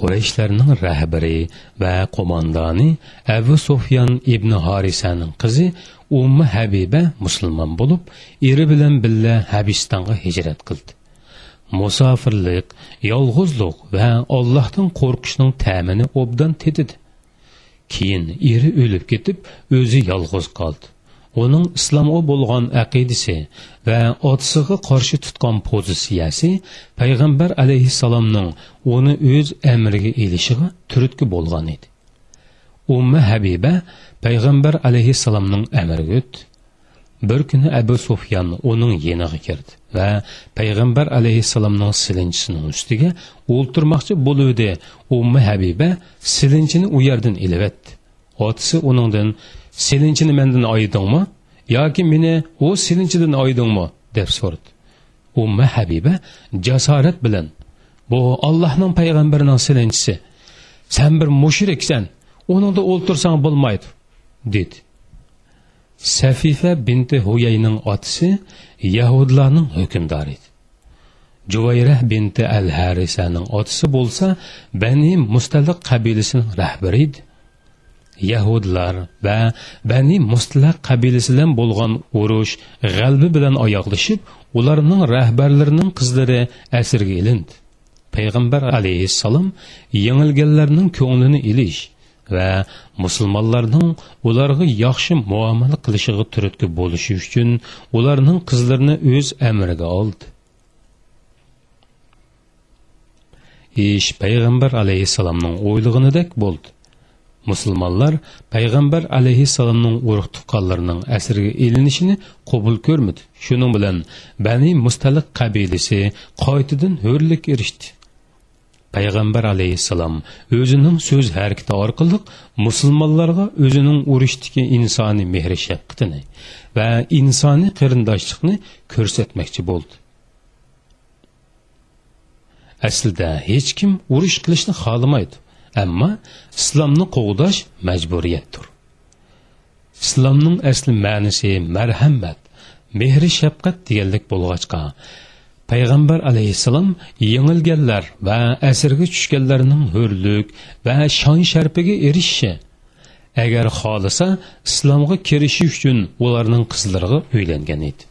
qurayshlarning rahbari va qo'mondoni abu Sufyan ibn horisaning qizi Ummu habiba musulmon bo'lib eri bilan billa habistonga hijrat qildi. Musofirlik yolg'izlik va ollohdan qo'rqishning ta'mini obdan tetidi. Keyin eri o'lib ketib o'zi yolg'iz qoldi. Uning islomga bo'lgan aqidasi va otasiga qarshi tutgan pozitsiyasi payg'ambar alayhissalomning uni o'z amriga elishiga turtki bo'lgan edi umma habiba payg'ambar alayhissalomning amriga o'tdi bir kuni abu sufyan uning yeniga kirdi va payg'ambar alayhissalomning silinchisini ustiga o'ltirmoqchi bo'luvdi umma habiba silinchini u yerdan ilivetdi otisi uningdan selinchini mendan oyidingmi yoki meni u selinchidan oydingmi? deb so'radi. Umma habiba jasorat bilan bu ollohning payg'ambarining selinchisi san bir mushriksan uningda o'ltirsang bo'lmaydi dedi. Safifa binti huyayning otasi yahudlarning hukmdori edi. Juvayra binti al harisaning otasi bo'lsa bani mustaliq qabilasining rahbari edi. Yahudlar va bani mustlaq qabilasidan bo'lgan urush g'albi bilan oyoqlashib ularning rahbarlarining qizlari asirga ilindi. Payg'ambar alayhissalom yengilganlarning ko'nglini ilish va musulmonlarning ularga yaxshi muomala qilishiga turtki bo'lishi uchun ularning qizlarini o'z amriga oldi. Ish payg'ambar alayhissalomning o'ylig'inidek bo'ldi. Musulmonlar payg'ambar alayhissalomning urug' tuqqanlarining asirga ilinishini qabul ko'rmadi. Shuning bilan bani mustaliq qabilasi qaytadan ho'rlik erishdi. Payg'ambar alayhissalom o'zining so'z harakati orqali musulmonlarga o'zining urushdagi insoniy mehri shafqatini va insoniy qarindoshlikni ko'rsatmoqchi bo'ldi. Aslida hech kim urush qilishni xohlamaydi. Ammo islomni qo'g'dash majburiyatdir. Islomning asli ma'nisi marhamat mehri shafqat deganlik bo'lg'achqa payg'ambar alayhissalom yengilganlar va asirga tushganlarning hurlik va shon sharpiga erishishi. Agar xohlasa islomga kirishi uchun ularning qizlariga uylangan edi.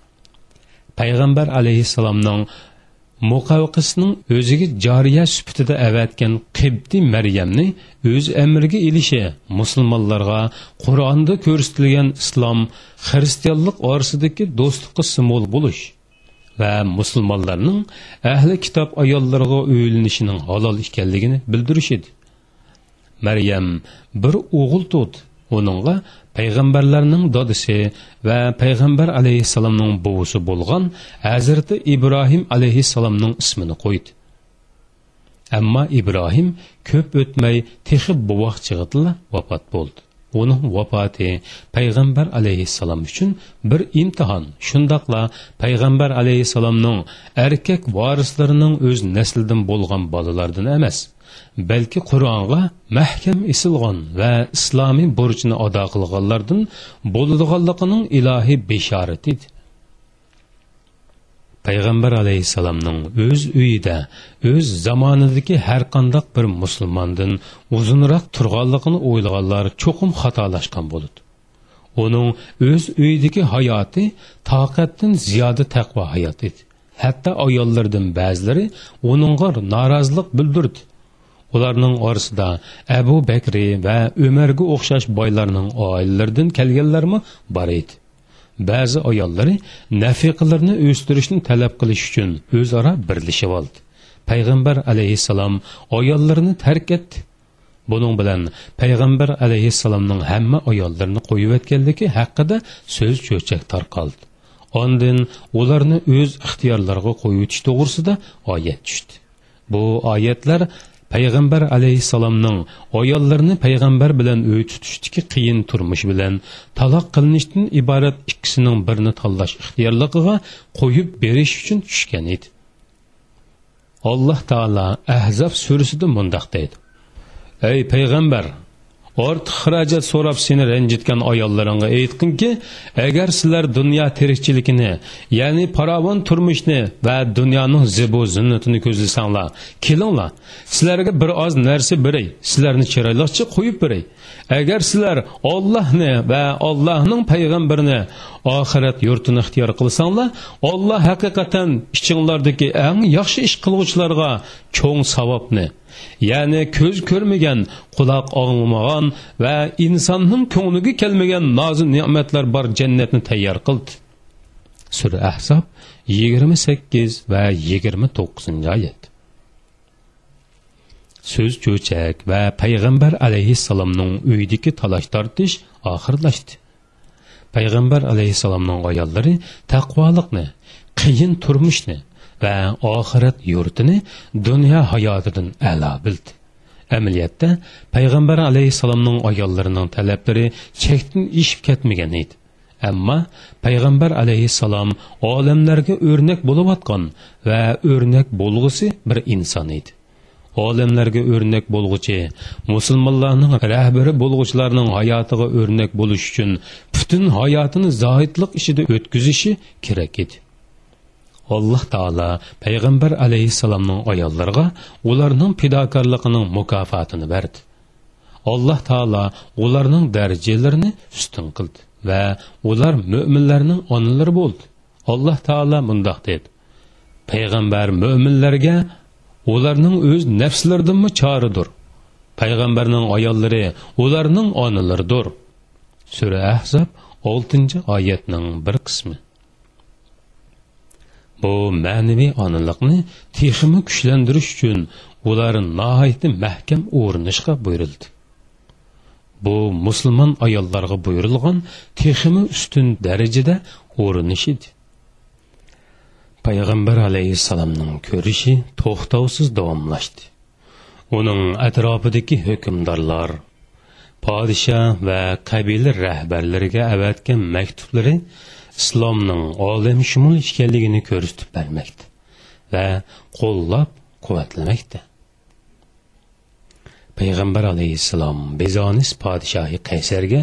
Payg'ambar alayhissalomning muqavqisning o'ziga joriya sifatida avatgan qibti maryamni o'z amriga ilishi musulmonlarga qur'onda ko'rsatilgan islom xristianlik orasidagi do'stlikqa simvol bo'lish va musulmonlarning ahli kitob ayollarga uylanishining halol ekanligini bildirish edi. Maryam bir o'g'il tug'di. Uningga payg'ambarlarning dodisi va payg'ambar alayhissalomning buvisi bo'lgan hazrati ibrohim alayhissalomning ismini qo'ydi. Ammo ibrohim ko'p o'tmay texib buvoq chig'itila vafot bo'ldi. Uning vafoti payg'ambar alayhissalom uchun bir imtihon. Shundoqla payg'ambar alayhissalomning erkak varislarining o'z naslidan bo'lgan bolalardan emas balki qur'onga mahkam isilgan va islomiy burchini ado qilganlardan bo'ladiganligining ilohiy beshorati edi. Payg'ambar alayhissalomning o'z uyida o'z zamonidagi har qandoq bir musulmondan uzunroq turganligini o'ylaganlar cho'qim xatolashgan bo'ladi. Uning o'z uyidagi hayoti toqatdan ziyoda taqvo hayot edi. Hatto ayollardan ba'zilari uningga norozilik bildirdi. Ularning orasida abu bakri va umarga o'xshash boylarning oilalaridan kelganlarmi bor edi. Ba'zi ayollari nafiqalarni o'stirishni talab qilish uchun o'zaro birlashib oldi payg'ambar alayhissalom ayollarini tark etdi. Buning bilan payg'ambar alayhissalomning hamma ayollarini qo'yiyotganligi haqida so'z cho'chak tarqaldi. Ondin ularni o'z ixtiyorlariga qo'yitish to'g'risida oyat tushdi. Bu oyatlar payg'ambar alayhissalomning ayollarni payg'ambar bilan uy tutishdiki qiyin turmush bilan taloq qilinishdan iborat ikkisining birini tanlash ixtiyorligiga qo'yib berish uchun tushgan edi. Alloh taolo ahzob surasida mundoq deydi. Ey payg'ambar ortiq xarajat so'rab seni ranjitgan ayollaringga aytqinki agar sizlar dunyo tirikchiligini ya'ni paravon turmushni va dunyoning zibu zinnatini ko'zlasanglar kelinglar. Sizlarga bir oz narsa beray sizlarni chiroyliqcha qo'yib beray. Agar sizlar ollohni va ollohning payg'ambarini oxirat yurtini ixtiyor qilsanglar olloh haqiqatan ichinglardagi eng yaxshi ish qilg'uvchilarga cho'ng savobni ya'ni ko'z ko'rmagan quloq og'lamagan va insonning ko'ngliga kelmagan nozi ne'matlar bor jannatni tayyor qildi. Sura ahzob yigirma sakkiz va yigirma to'qqizinchi oyat. So'z cho'chak va payg'ambar alayhissalomning uydagi talash tortish oxirlashdi. Payg'ambar alayhissalomning ayollari taqvoliqni qiyin turmushni va oxirat yurtini dunyo hayotidan a'lo bildi. Amaliyotda payg'ambar alayhissalomning ayollarining talablari chekdan ishib ketmagan edi. Ammo payg'ambar alayhissalom olamlarga o'rnak bo'layotgan va o'rnak bo'lg'usi bir inson edi. Olamlarga o'rnak bo'lg'uchi musulmonlarning rahbari bo'lg'uchilarning hayotiga o'rnak bo'lish uchun butun hayotini zohidlik ishida o'tkazishi kerak edi. Alloh taolo payg'ambar alayhissalomning ayollariga ularning fidokorligining mukofotini berdi. Alloh taolo ularning darajalarini ustun qildi va ular mo'minlarning onalari bo'ldi. Alloh taolo mundoq dedi. Payg'ambar mo'minlarga ularning o'z nafslaridanmi choridir. Payg'ambarning ayollari ularning onalaridir. Sura ahzob 6 oyatning bir qismi. Bu ma'naviy onaliqni texmi kuchlantirish uchun ular nihoyatda mahkam o'rinishga buyurildi. Bu musulmon ayollarga buyurilgan texmi ustun darajada o'rinish edi. Payg'ambar alayhissalomning ko'rishi to'xtovsiz davomlashdi. Uning atrofidagi hukmdorlar podshoh va qabila rahbarlariga avatgan maktublari islomning olamshumul ekanligini ko'rsatib bermoqda va qo'llab quvvatlamoqda. Payg'ambar alayhissalom bezonis podshohi qaysarga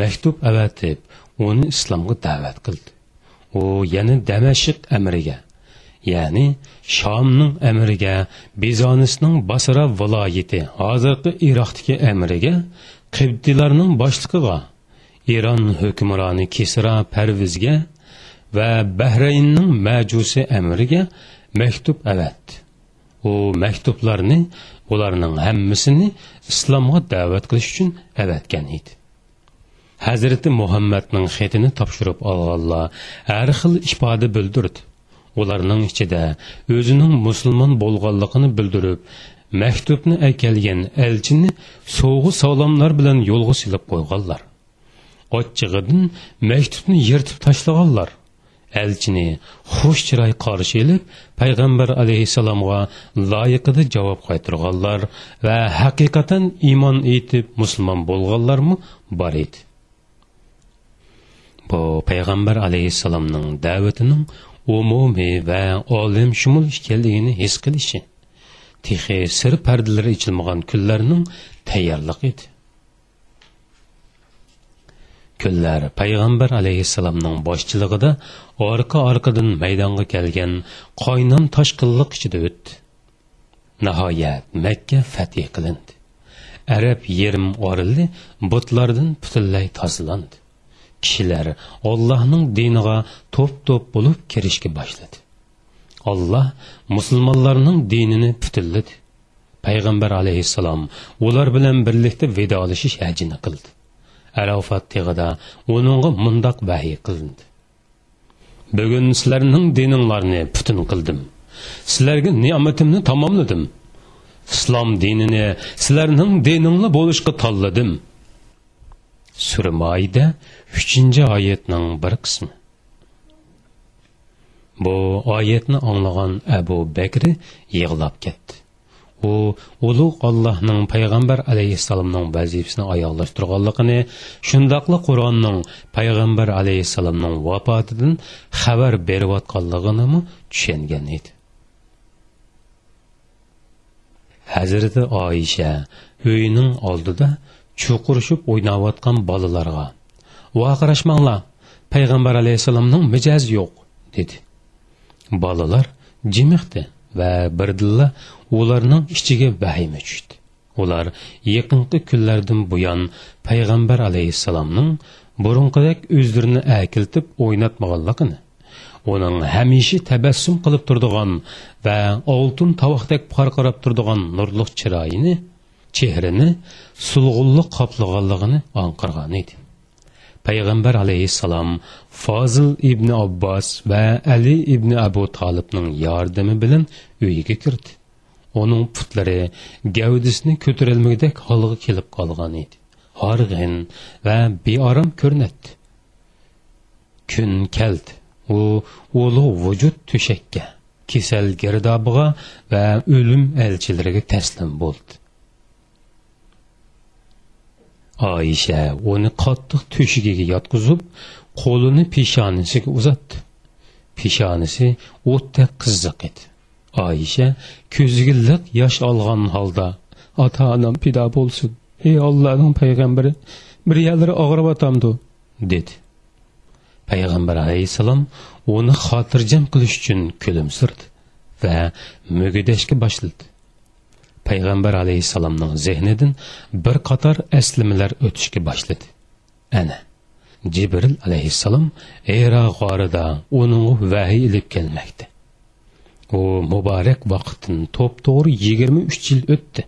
maktub avatib uni islomga da'vat qildi. U yana damashq amiriga ya'ni shomning amiriga bezonisning basra viloyati hozirgi iroqdagi amiriga qibdilarning boshlig'iga eron hukmroni kisro parvizga va bahraynning majusi amiriga maktub avatdi u maktublarni ularning hammasini islomga da'vat qilish uchun avatgan edi. Hazrati muhammadning xetini topshirib olganlar har xil ifoda bildirdi. Ularning ichida o'zining musulmon bo'lganligini bildirib maktubni akelgan elchini sovg'i salomlar bilan yo'lga silib qo'yganlar. Ochchig'idan maktubni yirtib tashlaganlar. Elchini xush chiroy qarshi elib payg'ambar alayhissalomga loyiqida javob qaytarganlar va haqiqatan iymon etib musulmon bo'lganlarmi bor edi. Bu payg'ambar alayhissalomning da'vatining umumiy va olim shumul ekanligini his qilishi texi sir pardalari ichilmagan kunlarning tayyorliq edi. Kunlar payg'ambar alayhissalomning boshchiligida orqa orqadan maydonga kelgan qoynam toshqinliq ichida o'tdi nihoyat makka fatih qilindi. Arab yerim orildi butlardan butunlay tozalandi. Kishilar ollohning diniga to'p to'p bo'lib kirishga boshladi. Olloh musulmonlarning dinini butunladi payg'ambar alayhissalom ular bilan birlikda vidolashish hajini qildi. Arafat tig'ida uningga mundoq vahiy qilindi. Bugun sizlarning dininglarni butun qildim. Sizlarga ne'matimni tamomladim. Islom dinini sizlarning diningli bo'lishga tanladim. Surmayda uchinchi oyatning bir qismi. Bu oyatni англаган Абу bakri йиғлаб кетди. U ulug' ollohning payg'ambar alayhissalomning vazifasini ayollashtirganligini shundoqla qur'onning payg'ambar alayhissalomning vafotidan xabar berayotganligini tushungan edi. Hazrati oyisha uyining oldida chuqurishib o'ynayotgan bolalarga vaqirashmanglar payg'ambar alayhissalomning mijozi yo'q dedi. Bolalar jimiqdi va birdilla ularning ichiga vahima tushdi. Ular yaqinqi kunlardan buyon payg'ambar alayhissalomning burunqidek o'zlarini akiltib o'ynatmaganligini uning hamisha tabassum qilib turadigan va oltin tovoqdek parqarab turadigan nurli chiroyini chehrini sulg'unliq qoplaganligini anqirgan edi. Payg'ambar alayhissalom fozil ibn abbos va ali ibn abu tolibning yordami bilan uyiga kirdi. Uning putlari gavdisini ko'tarolmagdek holga kelib qolgan edi. Horg'in va beorom ko'rinadi. Kun keldi. U ulug' vujud to'shakka kasal girdobiga va o'lim elchilariga taslim bo'ldi. Oyisha uni qattiq to'shigiga yotqizib qo'lini peshonasiga uzatdi. Peshonasi o'tdek qizziq edi. Ayşe ko'ziga liq yaş alğan halda ata anam pida bolsun. ey Allah'ın peygamberi bir yerlari og'riyotamdi dedi Peygamber aleyhisselam onu hatırcam kılış için külümsürdü ve mugidashga başladı. Peygamber alayhissalomning zehnidan bir qator aslimalar o'tishga başladı. ana Cibril aleyhisselam Eyra g'orida uning vahiy ilib kelmoqda u muborak vaqtdan to'p to'g'ri yigirma uch yil o'tdi.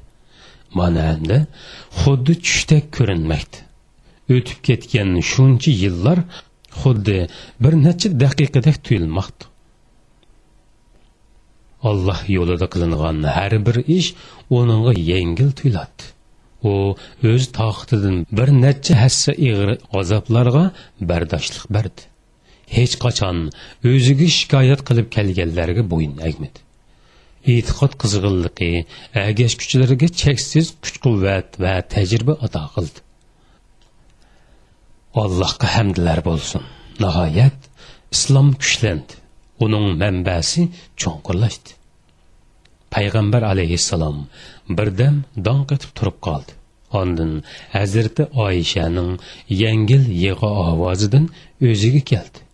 Mana endi xuddi tushdek ko'rinmoqda o'tib ketgan shuncha yillar xuddi bir necha daqiqadek tuyulmoqdi alloh yo'lida qilingan har bir ish uningga yengil tuyuladi. U o'z toqatidan bir necha hassa ig'ir g'azablarga bardoshlik berdi. Hech qachon o'ziga shikoyat qilib kelganlarga bo'yin egmadi e'tiqod qizg'inligi agash kuchlariga cheksiz kuch quvvat va tajriba ato qildi. Allohga hamdlar bo'lsin. Nihoyat islom kuchlandi. Uning manbasi cho'nqurlashdi payg'ambar alayhissalom birdam dong etib turib qoldi. Ondin hazrati oyishaning yengil yig'i ovozidan o'ziga keldi.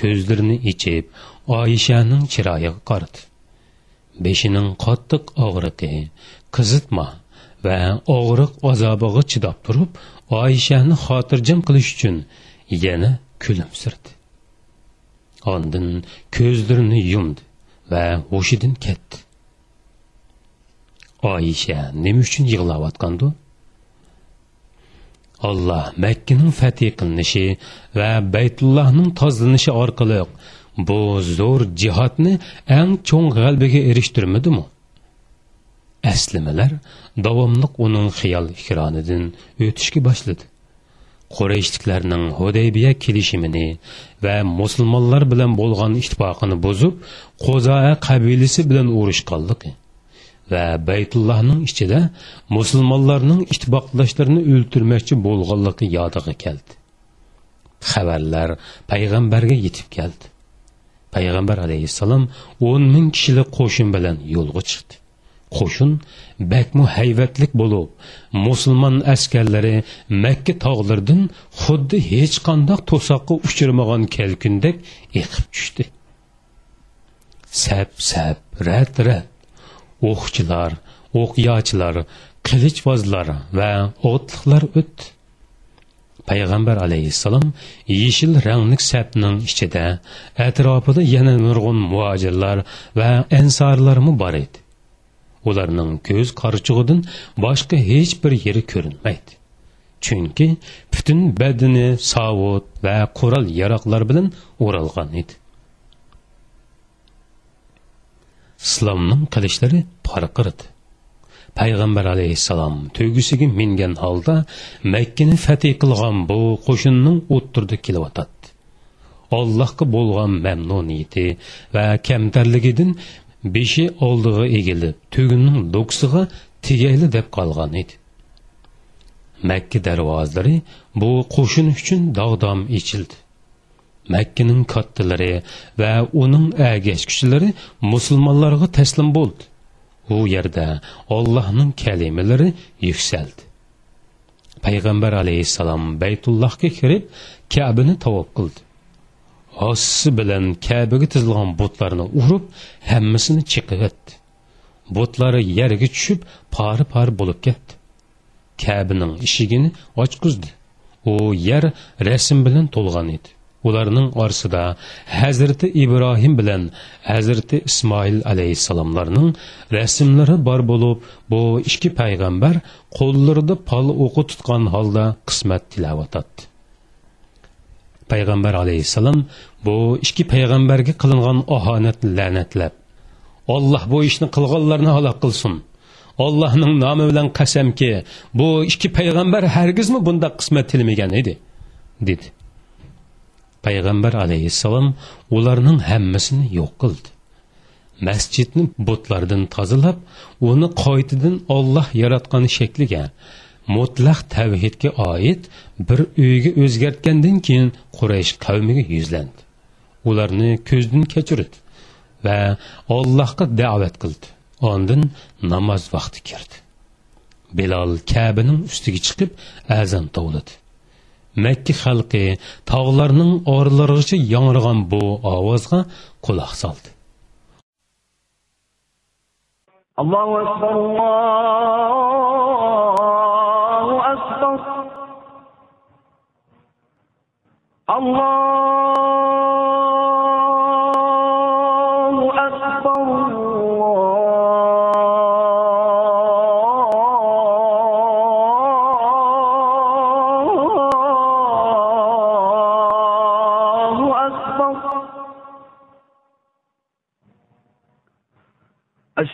Ko'zlarini ichib oyishaning chiroyiga qaradi beshining qattiq og'riqi qizitma va og'riq azobiga chidab turib oyishani xotirjam qilish uchun yana kulimsirdi. Ondin ko'zlarini yumdi va hushidan ketdi. Oyisha nima uchun yig'layotgandi alloh makkaning fatih qilinishi va baytullohning tozalanishi orqali bu zo'r jihodni eng cho'ng g'albaga erishtirmadimi aslimalar davomliq uning xiyol ikronidan o'tishga boshladi. Qurayshliklarning hudaybiya kelishimini va musulmonlar bilan bo'lgan ittifoqini buzib qo'zoa qabilasi bilan urushganligi va baytullohning ichida musulmonlarning ittifoqdoshlarini o'ltirmoqchi bo'lganligi yodiga keldi. Xabarlar payg'ambarga yetib keldi. Payg'ambar alayhissalom o'n ming kishilik qo'shin bilan yo'lga chiqdi. Qo'shin bakmu hayvatlik bo'lib musulmon askarlari makka tog'laridan xuddi hech qandoq to'soqqa uchirmagan kelkundek eqib tushdi. Sap sap rat rat o'qchilar o'qyochilar qilichvozlar va o'tliqlar o'tdi payg'ambar alayhissalom yeshil ranglik sapning ichida atrofida yana nurg'un muojirlar va ansorlarmi bor edi. Ularning ko'z qarchug'idan boshqa hech bir yeri ko'rinmaydi. Chunki butun badani sovut va qurol yaroqlar bilan o'ralgan edi. Islomning qilishlari farqirdi payg'ambar alayhissalom to'gisiga mingan holda makkani fatih qilgan bu qo'shinning o'ttirda kelyotadi allohga bo'lgan mamnuniyati va kamtarligidan beshi oldig'a egilib tugunning do'ksiga tegayli deb qolgan edi. Makka darvozalari bu qo'shin uchun dog'dom ichildi. Makkaning kattalari va uning agashkuchilari musulmonlarga taslim bo'ldi. U yerda ollohning kalimalari yuksaldi. Payg'ambar alayhissalom baytullohga kirib kabini tavob qildi. Hossi bilan kabaga tizilgan butlarni urib hammasini chiqib butlari yerga tushib pari pari bo'lib ketdi. Kabining eshigini ochqizdi. U yer rasm bilan to'lgan edi. Ularning orasida hazrati ibrohim bilan hazrati ismoil alayhissalomlarning rasmlari bor bo'lib bu ikki payg'ambar qo'llarida pol o'qi tutgan holda qismat tilovat payg'ambar alayhissalom bu ikki payg'ambarga qilingan ohonat la'natlab olloh bu ishni qilganlarni halok qilsin. Ollohning nomi bilan qasamki bu ikki payg'ambar hargizmi bundoq qismat tilmagan edi dedi. Payg'ambar alayhissalom ularning hammasini yo'q qildi. Masjidni butlardan tozalab uni qoytidan olloh yaratgan shakliga mutlaq tavhidga oid bir uyga o'zgartgandan keyin quraysh qavmiga yuzlandi. Ularni ko'zdan kechirdi va ollohga da'vat qildi. Ondin namoz vaqti kirdi. Bilol kabining ustiga chiqib azon tovladi. Makka xalqi tog'larning oralarigacha yangragan bu ovozga quloq soldi allohu akbar allohu akbar allohu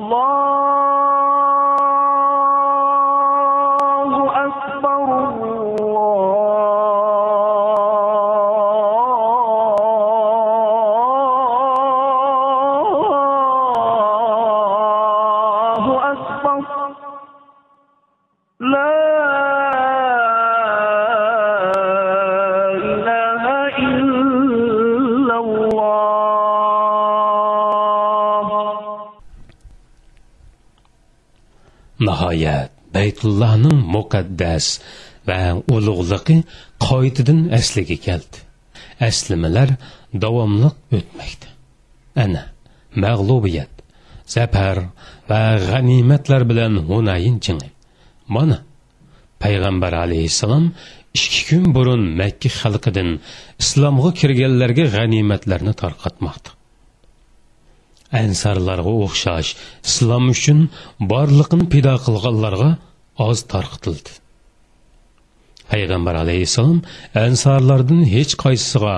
Allah nihoyat baytullohning muqaddas va ulug'ligi qoidadan asliga keldi. Aslimalar davomliq o'tmoqda ana mag'lubiyat zafar va g'animatlar bilan hunayin jingi mana payg'ambar alayhissalom ikki kun burun makka xalqidan islomga kirganlarga g'animatlarni tarqatmoqda. Ansarlarga o'xshash islom uchun borliqini pido qilganlarga oz tarqitildi payg'ambar alayhissalom ansarlardan hech qaysisiga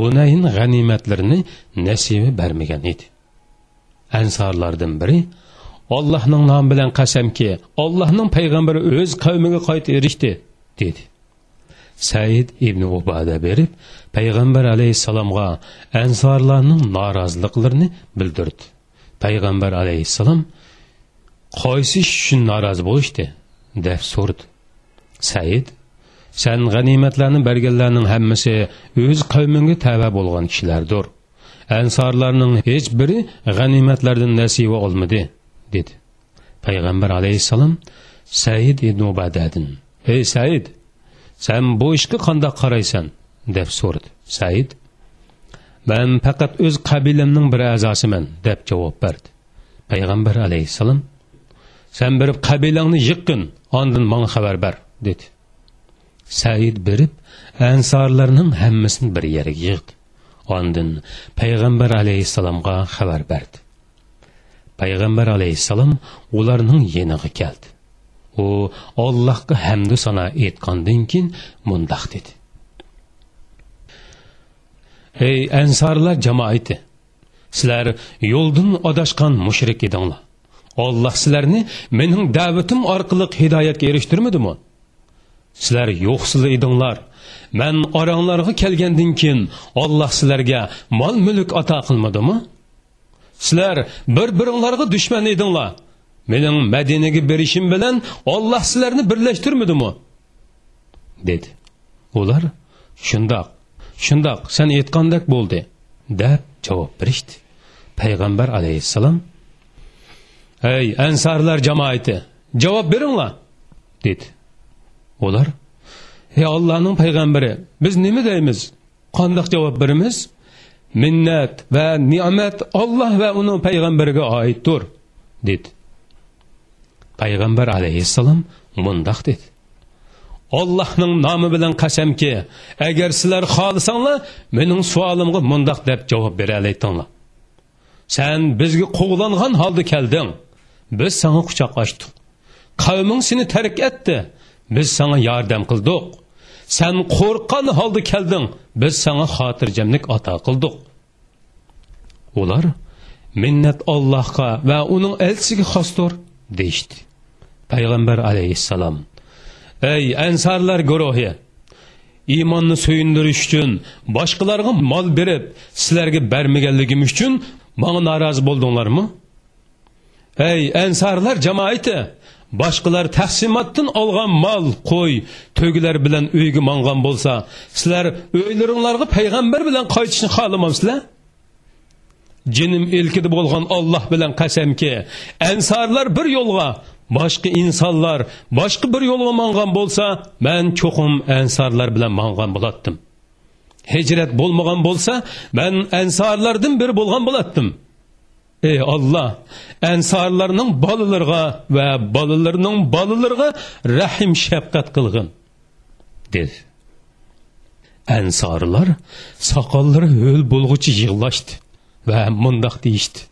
o'nayin g'animatlarini nasiba bermagan edi. Ansarlardan biri ollohning nomi bilan qasamki ollohning payg'ambari o'z qavmiga qayta erishdi dedi. Said ibn ubada berib payg'ambar alayhissalomga ansorlarning noroziliklarini bildirdi. Payg'ambar alayhissalom qaysi ish uchun norozi bo'lishdi? deb so'rdi said san g'animatlarni berganlarning hammasi o'z qavminga tava bo'lgan kishilardir. Ansorlarning hech biri g'animatlardan nasiba olmadi dedi. Payg'ambar alayhissalom said ibn ubadadin ey said san bu ishga qandoq qaraysan? deb so'radi. Said man faqat o'z qabilamning bir a'zosiman deb javob berdi. Payg'ambar alayhissalom san berib qabilangni yiqqin ondan manga xabar ber dedi. Said berib ansorlarning hammasini bir yerga yig'di. Ondan payg'ambar alayhissalomga xabar berdi. Payg'ambar alayhissalom ularning yeniga keldi. U ollohga hamdu sano aytgandan keyin mundoq dedi. Ey ansorlar jamoati sizlar yo'ldan adashgan mushrik edinglar. Olloh sizlarni mening da'vatim orqali hidoyatga erishtirmadimi? Sizlar yo'qsiz edinglar. Man oranglarga kelgandan keyin olloh sizlarga mol mulk ato qilmadimi? Sizlar bir biringlarga dushman edinglar. Mening madinaga berishim bilan olloh sizlarni birlashtirmadimi? Dedi. Ular shundoq shundoq san aytgandek bo'ldi deb javob berishdi. Payg'ambar alayhissalom ey ansarlar jamoati javob beringlar dedi. Ular ey allohning payg'ambari biz nima deymiz? Qandoq javob beramiz? Minnat va ne'mat olloh va uning payg'ambariga oiddir dedi. Payg'ambar alayhissalom mundoq dedi. Ollohning nomi bilan qasamki agar sizlar xohlasanglar mening savolimga mundoq deb javob bera olaytinglar. San bizga quvlangan holda kelding. Biz sanga quchoq ochdik qavming seni tark etdi. Biz sanga yordam qildik. San qo'rqqan holda kelding. Biz sanga xotirjamlik ato qildik. Ular minnat ollohga va uning elchisiga xosdir. Deyishdi. Payg'ambar alayhissalom ey ansarlar guruhi iymonni suyundirish uchun boshqalarga mol berib sizlarga bermaganligim uchun manga norozi bo'ldinglarmi? Ey ansarlar jamoati boshqalar taqsimotdan olgan mol qo'y to'gilar bilan uyga mongan bo'lsa sizlar uylaringlarga payg'ambar bilan qaytishni xohlamamsizlar jinim ilkida bo'lgan olloh bilan qasamki ansorlar bir yo'lga boshqa insonlar boshqa bir yo'lga mongan bo'lsa man cho'qim ansorlar bilan mongan bo'latdim. Hijrat bo'lmagan bo'lsa man ansorlardan biri bo'lgan bo'latdim. Ey olloh ansorlarning bolalariga va bolalarining bolalariga rahim shafqat qilg'in dedi ansorlar soqollari ho'l bo'lg'uchi yig'lashdi. Və mundaq deyişdi.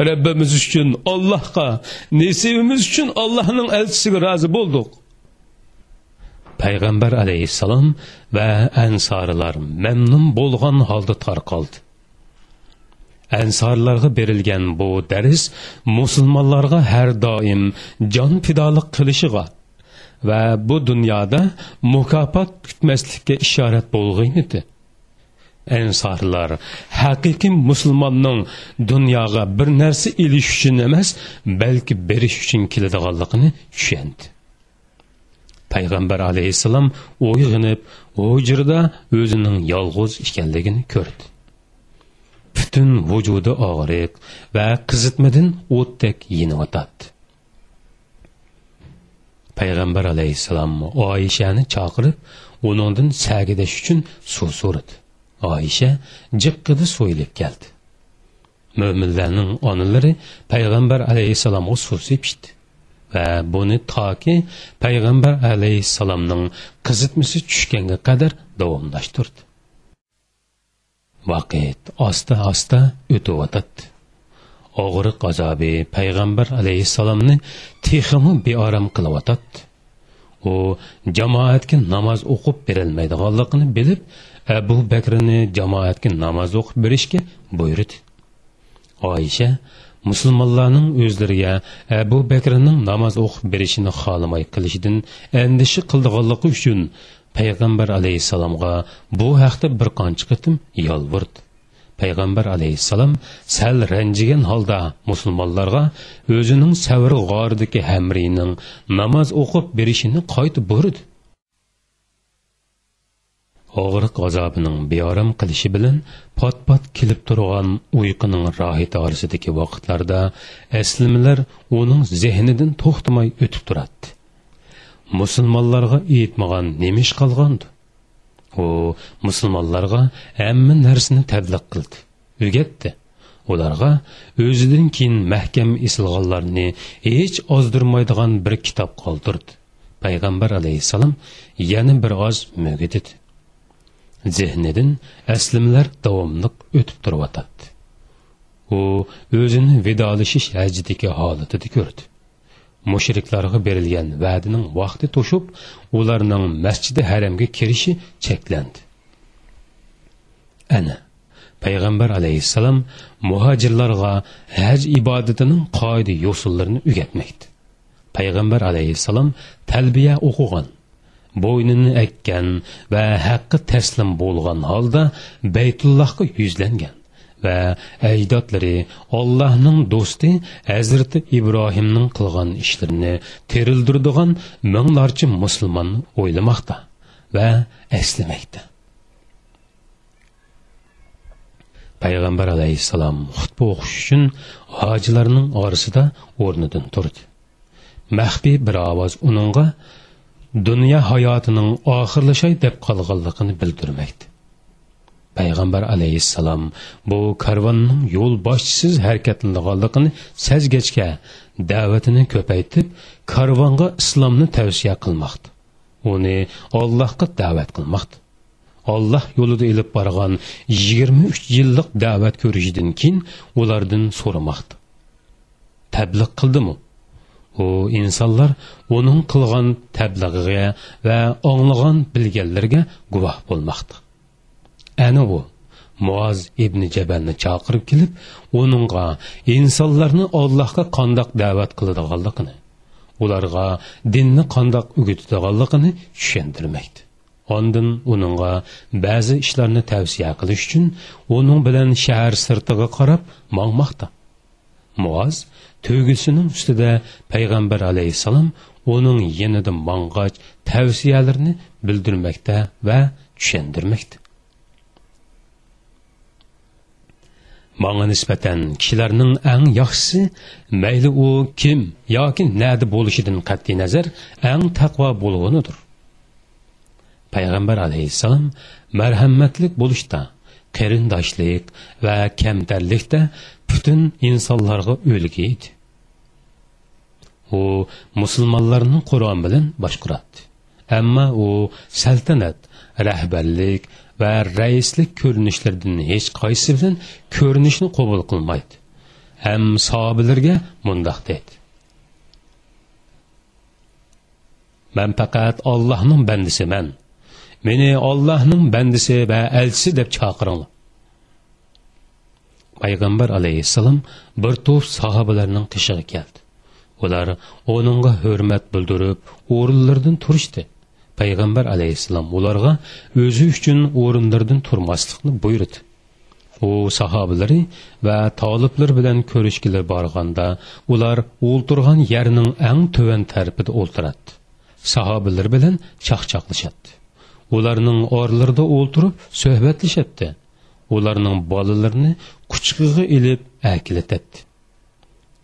Rəbbəmiz üçün, Allahqa, nesibimiz üçün Allahın elçisi razı bolduq. Peyğəmbər əleyhissalam və ənsarılar məmnun bolğan halda tarqaldı. Ənsarlarga berilgən bu dərs müsəlmanlara hər daim can fidalıq qilishigə və bu dünyada mükafat kütməslikə işarət bolğan idi. Ensarlar haqiqiy musulmonning dunyoga bir narsa ilish uchun emas, balki berish uchun keladiganligini tushundi. Payg'ambar alayhissalom o'yg'inib, o'jirda o'zining yolg'iz ekanligini ko'rdi. Butun vujudi og'riq va qizitmadan o'tdek yiniyotadi payg'ambar alayhissalom oyishani chaqirib uningdan sagidash uchun suv so'radi oyisha jiqqidi so'yilib keldi. Mo'minlarning onalari payg'ambar alayhissalomga suv sepishdi va buni toki payg'ambar alayhissalomning qizitmasi tushganga qadar davomlashtirdi. Vaqt asta asta o'tyotadi og'riq azobi payg'ambar alayhissalomni texmi beorom qilayotdi. U jamoatga namoz o'qib berilmaydiganligini bilib Әбу Бәкіріні жамаатке намаз оқып берішке бұйырды. Айша мұсылманларның өздерге Әбу Бәкірінің намаз оқып берішіні қалымай қылышыдың әндіші қылдығылықы үшін Пайғамбар алейсаламға бұл әқті бір қанчы қытым ялбырды. payg'ambar сәл sal ranjigan holda өзінің o'zining savr g'oridagi hamriyning namoz og'riq azobining beorom qilishi bilan pot pot kelib turgan uyquning rohati orasidagi vaqtlarda aslimalar uning zehnidan to'xtamay o'tib turadi musulmonlarga etmagan nemish qolgandi u musulmonlarga hamma narsani tabliq qildi o'rgatdi ularga o'zidan keyin mahkam isilganlarni hech ozdirmaydigan bir kitob qoldirdi. Payg'ambar alayhissalom yana bir oz mo'gitidi zehnidan aslimlar davomliq o'tib turyotadi u o'zini vidolashish hajidagi holatida ko'rdi. Mushriklarga berilgan va'dining vaqti to'shib ularning masjidi haramga kirishi cheklandi. Ana payg'ambar alayhissalom muhojirlarga haj ibodatining qoida yo'sullarini o'rgatmoqda payg'ambar alayhissalom talbiya o'qigan. Bo'ynini akkan va haqqi taslim bo'lgan holda baytullohga yuzlangan va ajdodlari ollohning do'sti hazrati ibrohimning qilgan ishlarini terildirdigan minglarcha musulmonni o'ylamoqda va eslamoqda. Payg'ambar alayhissalom xutba o'qish uchun hojilarning orasida o'rnidan turdi. Maxfiy bir ovoz uningga dunyo hayotining oxirlashay deb qolganligini bildirmoqda payg'ambar alayhissalom bu karvonning yo'l boshchisiz harakatlanganligini sezgachga da'vatini ko'paytib karvonga islomni tavsiya qilmoqdi uni ollohga da'vat qilmoqdi olloh yo'lida ilib borgan yigirma uch yillik da'vat ko'rishidan keyin ulardan so'ramoqdi tabliq qildimi u insonlar uning qilgan tablig'iga va anglagan bilganlarga guvoh bo'lmoqda. Ana u muoz ibn jabalni chaqirib kelib uningga insonlarni ollohga qandoq da'vat qiladiganligini ularga dinni qandoq o'gitadiganligini tushuntirmoqda. Ondan uningga ba'zi ishlarni tavsiya qilish uchun uning bilan shahar sirtiga qarab mongmoqda muoz to'gisining ustida payg'ambar alayhissalom uning yanida mong'och tavsiyalarini bildirmoqda va tushundirmoqda Маңа nisbatan kishilarning eng yaxshisi mayli u kim yoki nada bo'lishidan qat'iy nazar eng taqvo bo'lg'unidir payg'ambar alayhissalom marhamatlik bo'lishda qarindoshlik va kamtarlikda butun insonlarga o'lgi edi u musulmonlarni qur'on bilan boshqaradi ammo u saltanat rahbarlik va raislik ko'rinishlardan hech qaysi bilan ko'rinishni qabul qilmaydi ham sahobalarga mundoq deydi man faqat ollohning bandisiman meni ollohning bandisi va elchisi deb chaqiringlar payg'ambar alayhissalom bir to'p sahobalarning qishig'i keldi. Ular uningga hurmat bildirib o'rinlaridan turishdi. Payg'ambar alayhissalom ularga o'zi uchun o'rinlardan turmaslikni buyurdi. U sahobalari va toliblar bilan ko'rishgili borganda ular o'ltirgan yerning eng tuvan tarafida o'ltiradi sahobalar bilan chaqchaqlashadi. Ularning orlarida o'ltirib suhbatlashadi. Ularning bolalarini quchqig'i ilib akilatadi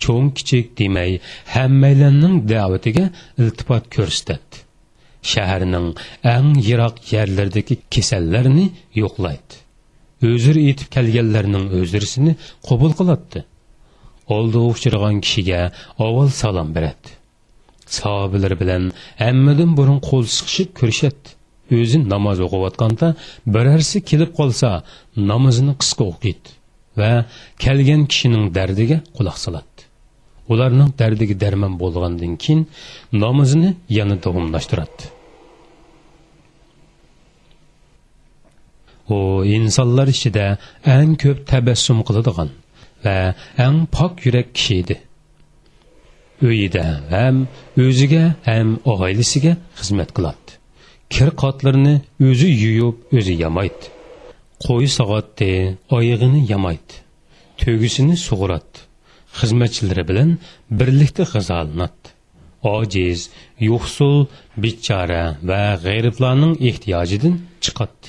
cho'ng kichik demay hammaylarning da'vatiga iltifot ko'rsatdi shaharning eng yiroq yerlaridagi kasallarni yo'qlaydi. O'zir etib kelganlarning o'zirisini qabul qiladi. Oldi uchirgan kishiga avval salom beradi. Sahobalar bilan hammadan burun qo'l siqishib ko'rishadi. O'zi namoz o'qiyotganda birarsi kelib qolsa namozini qisqa o'qiydi va kelgan kishining dardiga quloq soladi. Ularning dardiga darmon bo'lgandan keyin namozini yana davomlashtiradi. U insonlar ichida eng ko'p tabassum qiladigan va eng pok yurak kishi edi. Uyida ham o'ziga ham oilasiga xizmat qiladi. Kir qotlarini o'zi yuyib o'zi yamaydi. Qo'y sog'atdi oyog'ini yamaydi. To'gisini sug'uradi xizmatchilari bilan birlikda g'azolanadi ojiz yo'qsul bechora va g'ayriblarning ehtiyojidan chiqadi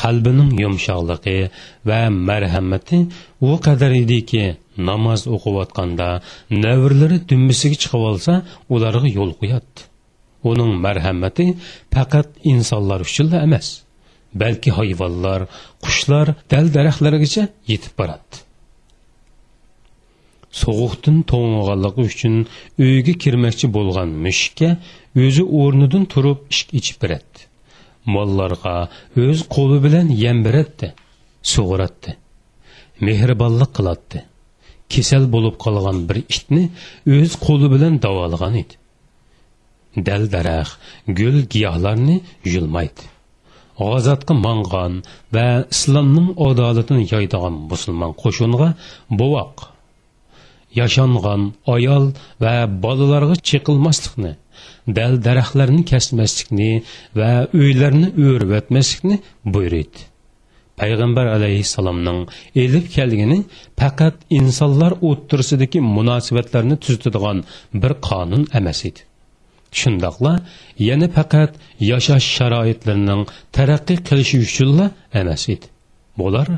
qalbining yumshoqligi va marhamati u qadar ediki namoz o'qiyotganda navrlari dumbisiga chiqib olsa ularga yo'l qo'yadi. Uning marhamati faqat insonlar uchunla emas balki hayvonlar qushlar dal daraxtlargacha yetib boradi. Sovuqdan to'ng'ig'anligi uchun uyga kirmoqchi bo'lgan mushukka o'zi o'rnidan turib ishq ichib beradi. Mollarga o'z qo'li bilan yem beradi sug'uratdi mehribonlik qiladi. Kasal bo'lib qolgan bir itni o'z qo'li bilan davolagan edi. Дәл дарах гүл giyohlarni yulmaydi. G'azotga mangan va islomning adolatini yoydigan musulmon qo'shinga bovoq. Yashangan ayol va bolalarga chiqilmaslikni dal daraxtlarni kesmaslikni va uylarni o'rib o'tmaslikni buyurdi. Payg'ambar alayhissalomning elib kelgani faqat insonlar o'ttirsidagi munosabatlarni tuzitadigan bir qonun emas edi. Shundoqla yana faqat yashash sharoitlarining taraqqiy qilishi uchunla emas edi. Bular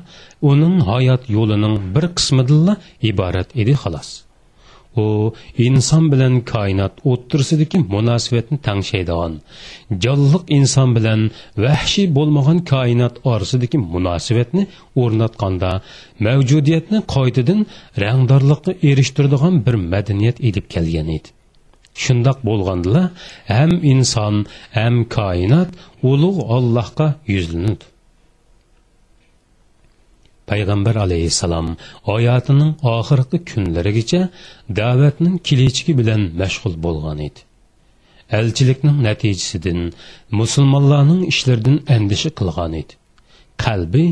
uning hayot yo'lining bir qismidanla iborat edi xolos. U inson bilan koinot o'ttirsidagi munosabatni tangshaydigan jonliq inson bilan vahshiy bo'lmagan koinot orasidagi munosabatni o'rnatganda mavjudiyatni qoidadan rangdorlikqa erishtiradigan bir madaniyat edib kelgan edi. Shundoq bo'lgandila ham inson ham koinot ulug' ollohga yuzlanadi. Payg'ambar alayhissalom hayotining oxirgi kunlarigacha da'vatning kilichigi bilan mashg'ul bo'lgan edi. Elchilikning natijasidan musulmonlarning ishlaridan andisha qilgan edi. Qalbi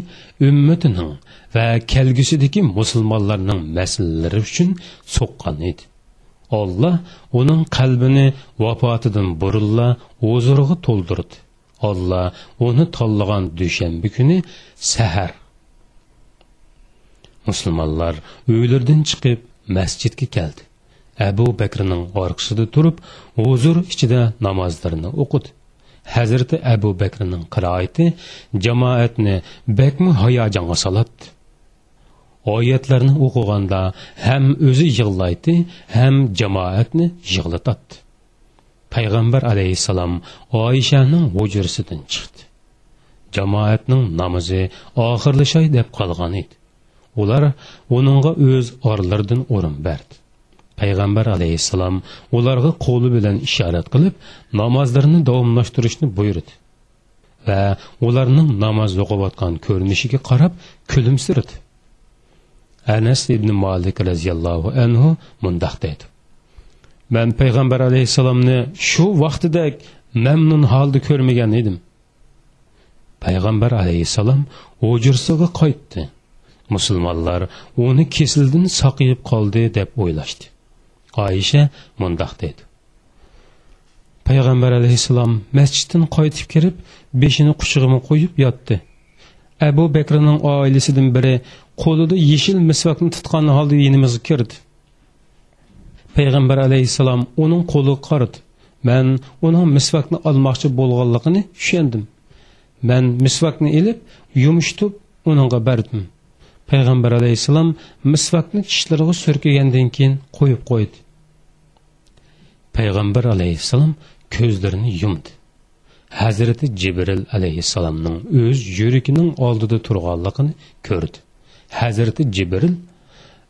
ummatining va kelgusidagi musulmonlarning masalalari uchun so'qqan edi. Olloh uning qalbini vafotidan burunla huzuriga to'ldirdi. Olloh uni tanlagan dushanba kuni sahar. Musulmonlar uylaridan chiqib masjidga keldi. Abu bakrning orqasida turib huzur ichida namozlarini o'qidi. Hazrati abu bakrning qiroati jamoatni bakmu hayajonga soladi. Oyatlarni o'qiganda ham o'zi yig'laydi ham jamoatni yig'latadi. Payg'ambar alayhissalom oyishaning hujrasidan chiqdi. Jamoatning namozi oxirlashay deb qolgan edi. Ular uningga o'z orlaridan o'rin berdi. Payg'ambar alayhissalom ularga qo'li bilan ishorat qilib namozlarini davomlashtirishni buyurdi va ularning namoz o'qiyotgan ko'rinishiga qarab kulimsiradi anas ibn molik roziyallohu anhu mundoq deydi man payg'ambar alayhissalomni shu vaqtida mamnun holda ko'rmagan edim. Payg'ambar alayhissalom o'jirsiga qaytdi. Musulmonlar uni kesildan saqiyib qoldi deb o'ylashdi. Oyisha mundoq dedi. Payg'ambar alayhissalom masjiddan qaytib kirib beshini quchog'ima qo'yib yotdi. Abu bakrning oilasidan biri qo'lida yeshil misvakni tutgan holda yinimizga kirdi. Payg'ambar alayhissalom uning qo'liga qaradi man uning misvakni olmoqchi bo'lganligini tushundim. Man misvakni ilib yumshtib uningga berdim. Payg'ambar alayhissalom misvakni tishlariga surkagandan keyin qo'yib qo'ydi. Payg'ambar alayhissalom ko'zlarini yumdi. Hazrati jibril alayhissalomning o'z yuragining oldida turganligini ko'rdi. Hazrati jibril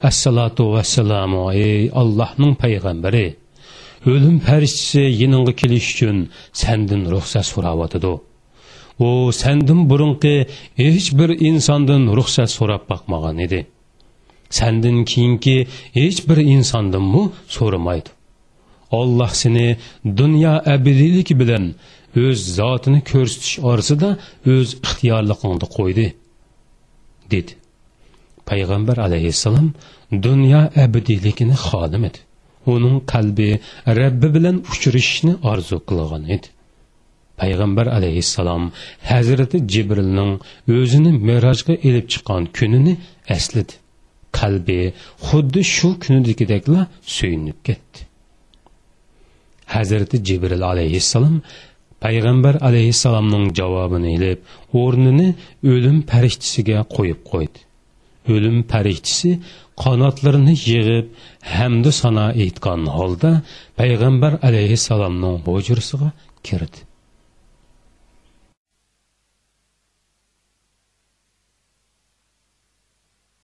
assalotu vassalamu ey allohning payg'ambari o'lim farishtasi yiningga kelish uchun sandan ruxsat so'rayotidi. U sandan burunqi hech bir insondan ruxsat so'rab boqmagan edi. Sandan keyingi hech bir insondanmi so'ramaydi. Olloh seni dunyo abadiyligi bilan o'z zotini ko'rsatish orasida o'z ixtiyorligingda qo'ydi dedi. Payg'ambar alayhissalom dunyo abadiyligini xodim edi. Uning qalbi rabbi bilan uchrashishni orzu qilgan edi. Payg'ambar alayhissalom hazrati jibrilning o'zini merojga ilib chiqqan kunini esladi. Qalbi xuddi shu kunidagidekla suyunib ketdi. Hazrati jibril alayhissalom payg'ambar alayhissalomning javobini ilib o'rnini o'lim farishtasiga qo'yib qo'ydi. O'lim farishtasi qanotlarini yig'ib hamdu sano aytgan holda payg'ambar alayhissalomning hujrasiga kirdi.